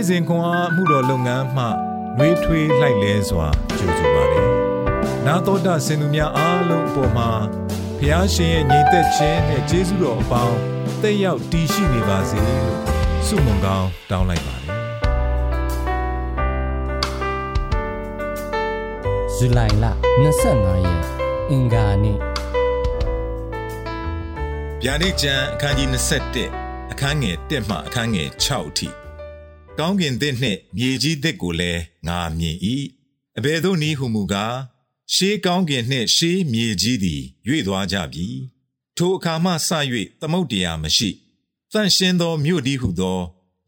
နေ့စဉ်ခွန်အားမှုတော်လုပ်ငန်းမှနှွေးထွေးလိုက်လဲစွာကြိုဆိုပါတယ်။နာတော်တာစင်သူများအားလုံးအပေါ်မှာဖျားရှင်ရဲ့ညီသက်ခြင်းနဲ့ကျေးဇူးတော်အပေါင်းတက်ရောက်တည်ရှိနေပါစေလို့ဆုမွန်ကောင်းတောင်းလိုက်ပါတယ်။ဇူလိုင်လ25ရက်အင်္ဂါနေ့ဗျာဒိတ်ကျမ်းအခန်းကြီး27အခန်းငယ်1မှအခန်းငယ်6အထိ ကောင်းကင်သစ်နှင့်မြေကြီးသစ်ကိုလည်းငါမြင်၏အဘယ်သို့နည်းဟုမူကားရှေးကောင်းကင်နှင့်ရှေးမြေကြီးသည်ရွေ့သွားကြပြီထိုအခါမှစ၍သမုတ်တရားမရှိတန့်ရှင်းသောမြို့ဒီဟုသော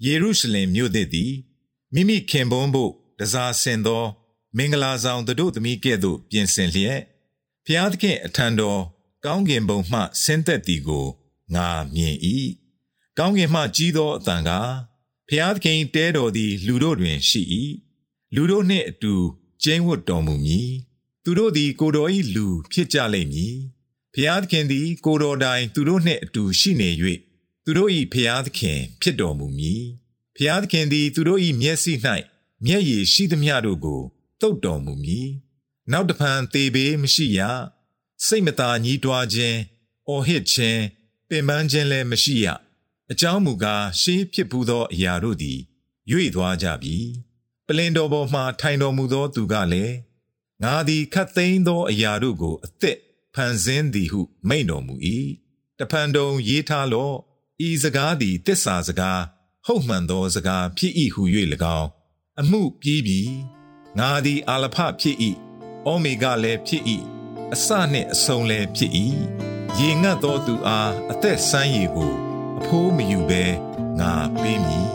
ယေရုရှလင်မြို့သစ်သည်မိမိခင်ပွန်းဖို့တစားဆင်သော မင်္ဂလာဆောင်တို့သမီးကဲ့သို့ပြင်ဆင်လျက်ဖျားသခင်အထံတော်ကောင်းကင်ဘုံမှဆင်းသက်သည်ကိုငါမြင်၏ကောင်းကင်မှကြီးသောအတန်က ဖျားသခင်တဲတော်သည် လူတို့တွင်ရှိ၏လူတို့နှင့်အတူကျင်းဝတ်တော်မူမည်သူတို့သည် ကိုတော်၏လူဖြစ်ကြလိမ့်မည်ဖျားသခင်သည် ကိုတော်တိုင်သူတို့နှင့်အတူရှိနေ၍သူတို့၏ဖျားသခင် ဖြစ်တော်မူမည်ဖျားသခင်သည် သူတို့၏မျက်စိ၌မျက်ရည်ရှိသမျှတို့ကိုတုတ်တော်မူမည်နောက်တဖန်သေဘေးမရှိရစိတ်မသာညှိတွားခြင်းအော်ဟစ်ခြင်းပင်ပန်းခြင်းလည်းမရှိရ အကြောင်းမူကားရှေးဖြစ်ပူးသောအရာတို့သည်၍သွားကြပြီပလင်တော်ပေါ်မှထိုင်တော်မူသောသူကလည်းငါသည်ခတ်သိမ်းသောအရာတို့ကိုအသက်ဖန်ဆင်းသည်ဟု မိန့်တော်မူ၏တဖန်တုံရေးထားလော့ဤစကားသည်တစ္ဆာစကားဟုတ်မှန်သောစကားဖြစ်၏ဟု၍၎င်းအမှုပြီးပြီငါသည်အာလဖဖြစ်၏အိုမေဂလည်းဖြစ်၏အစနှင့်အဆုံးလည်းဖြစ်၏ရေငတ်သောသူအားအသက်ဆန်းရည်ကိုအ ဖိုးမယူဘဲငါပေးမည်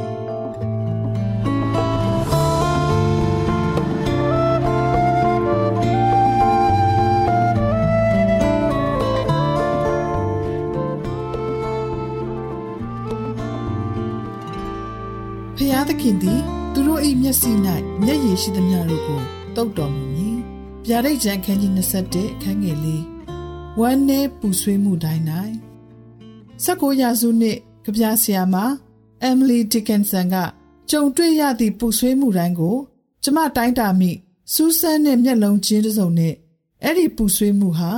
ဖျားသခင်သည်သူတို့၏မျက်စိ၌မျက်ရည်ရှိသမျှတို့ကိုတုတ်တော်မူမည်။ဗျာဒိတ်ကျမ်းခန်းကြီး27အခန်းငယ်လေးဝမ်းနည်းပူဆွေးမှုတိုင်း၌ 19ရာစုနှစ်ကဗျာဆရာမအမ်မလီဒီကင်ဆန်ကကြုံတွေ့ရသည့်ပူဆွေးမှုတိုင်းကို ကျမတိုင်းတာမိစူးစမ်းတဲ့မျက်လုံးချင်းတစ်စုံနဲ့အဲ့ဒီပူဆွေးမှုဟာ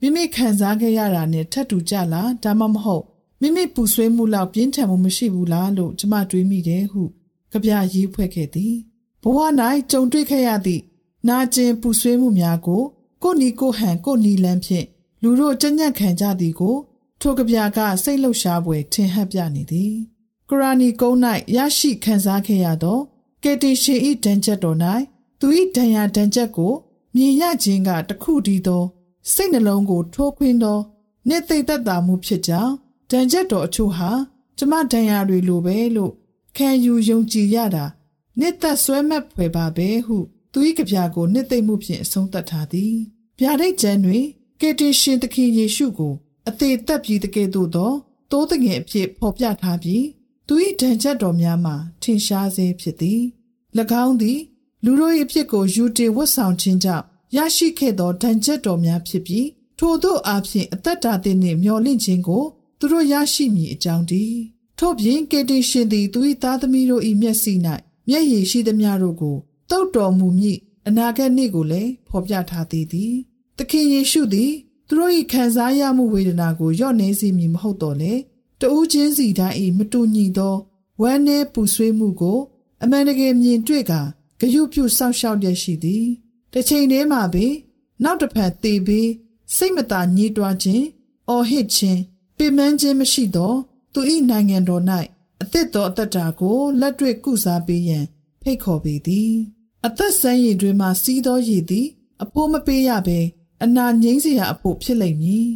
မိမိခံစားခဲ့ရတာနဲ့ထပ်တူကြလားဒါမှမဟုတ်မိမိပူဆွေးမှုလောက်ပြင်းထန်မှုမရှိဘူးလားလို့ကျမတွေးမိတယ်ဟုကြပြရေးဖွဲ့ခဲ့သည်ဘဝ၌ကြုံတွေ့ခဲ့ရသည့်နာကျင်ပူဆွေးမှုများကို ကိုနီကိုဟန်ကိုနီလန်းဖြင့်လူတို့ကြညက်ခံကြသည်ကို ထိုကဗျာကစိတ်လှုပ်ရှားပွဲထင်ဟပ်ပြနေသည်ကရာနီကုန်း၌ရရှိခံစားခဲ့ရသောကေတီရှင်ဤဒဏ်ချက်တော်၌သူဤဒဏ်ရာဒဏ်ချက်ကိုမြင်ရခြင်းကတခုတည်းသော စိတ်နှလုံးကို ထိုးခွင်းသောနေသိသက်တာမှုဖြစ်ကြောင်းဒဏ်ချက်တော်အချို့ဟာကျမဒဏ်ရာတွေလိုပဲလို့ခံယူယုံကြည်ရတာနှစ်သက်ဆွဲမဲ့ဖွယ်ပါပဲဟု သူ၏ကြပြာကိုနှစ်သိမ့်မှုဖြင့်အဆုံးသတ်ထားသည်ဗျာဒိတ်ကျမ်းတွင်ကေတင်ရှင်သခင်ယေရှုကို အသေးသက်ပြီးတကယ်သို့သောတိုးတငယ်အဖြစ်ဖော်ပြထားပြီးသူ၏ဒဏ်ချက်တော်များမှာထင်ရှားစေဖြစ်သည်၎င်းသည် လူတို့၏အဖြစ်ကိုယူတင်ဝတ်ဆောင်ခြင်းကြောင့်ရရှိခဲ့သောဒဏ်ချက်တော်များဖြစ်ပြီးထို့သောအဖြစ်အသက်တာသည်နှင့်မျော်လင့်ခြင်းကိုသူတို့ရရှိမည်အကြောင်းတည်းထို့ပြင်ကေတင်ရှင်သည်သူ၏သားသမီးတို့၏မျက်စိ၌မျက်ရည်ရှိသမျှတို့ကိုတုတ်တော်မူမည်အနာဂတ်နေ့ကိုလည်းဖော်ပြထားသေးသည်သခင်ယေရှုသည် သူတို့၏ခံစားရမှုဝေဒနာကိုညှော့နှဲစေမည်မဟုတ်တော့လေတဦးချင်းစီတိုင်း၏မတူညီသောဝမ်းနည်းပူဆွေးမှုကို အမှန်တကယ်မြင်တွေ့ကာဂရုပြုစောင့်ရှောက်ရရှိသည်တစ်ချိန်တည်းမှာပဲနောက်တစ်ဖက်သေပြီးစိတ်မသာညှိတွားခြင်းအော်ဟစ်ခြင်းပင်ပန်းခြင်းမရှိသောသူ၏နိုင်ငံတော်၌အသစ်သောအသက်တာကိုလက်တွေ့ကုစားပေးရန်ဖိတ်ခေါ်ပေသည်အသက်ဆန်းရည်တွေမှစီးသောရည်သည် အဖို့မပေးရဘဲ အနာငိမ့်စရာအဖို့ဖြစ်လိမ့်မည်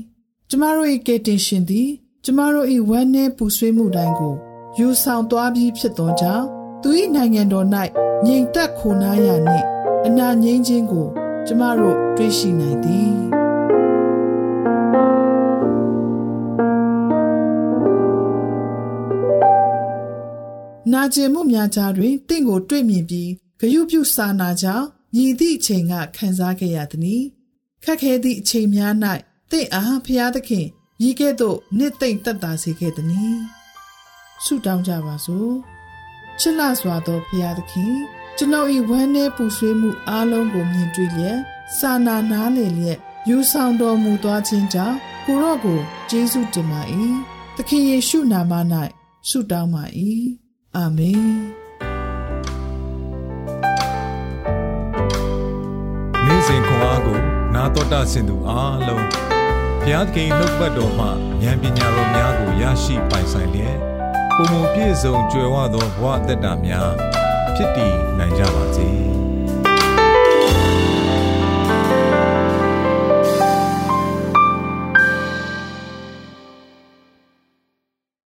ကျမတို့၏ကယ်တင်ရှင်သည် ကျမတို့၏ဝမ်းနည်းပူဆွေးမှုတိုင်းကိုယူဆောင်သွားပြီးဖြစ်သောကြောင့်သူ၏နိုင်ငံတော်၌ငြိမ်သက်ခိုနားရာနှင့်အနာငြိမ်းခြင်းကို ကျမတို့တွေ့ရှိနိုင်သည်နာကျင်မှုများကြားတွင်တင့်ကိုတွေ့မြင်ပြီးဂယုပြုစာနာကြောင့်ညီသည့်အချိန်ကခံစားခဲ့ရသည်။ ခက်ခဲသည့်အချိန်များ၌တင့်အားဖျားသခင်ဤကဲ့သို့နှစ်သိမ့်သက်သာစေခဲ့သည်။ဆုတောင်းကြပါစို့။ချစ်လစွာသောဖရာသခင်ကျွန်ုပ်၏ဝမ်းနည်းပူဆွေးမှုအားလုံးကိုမြင်တွေ့လျက်စာနာနားလည်လျက်ယူဆောင်တော်မူသွားခြင်းကြောင့်ကိုရော့ကိုကျေးဇူးတင်ပါ၏သခင်ယေရှုနာမ၌ဆုတောင်းပါ၏အာမင်နေ့စဉ်ခွန်အားကိုနာ တော်တာဆင်သူအားလုံးဘုရားသခင်နှုတ်ပတ်တော်မှဉာဏ်ပညာတော်များကိုရရှိပိုင်ဆိုင်လျက်ပုံပုံပြည့်စုံကြွယ်ဝသောဘဝအသက်တာများဖြစ်တည်နိုင်ကြပါစေ။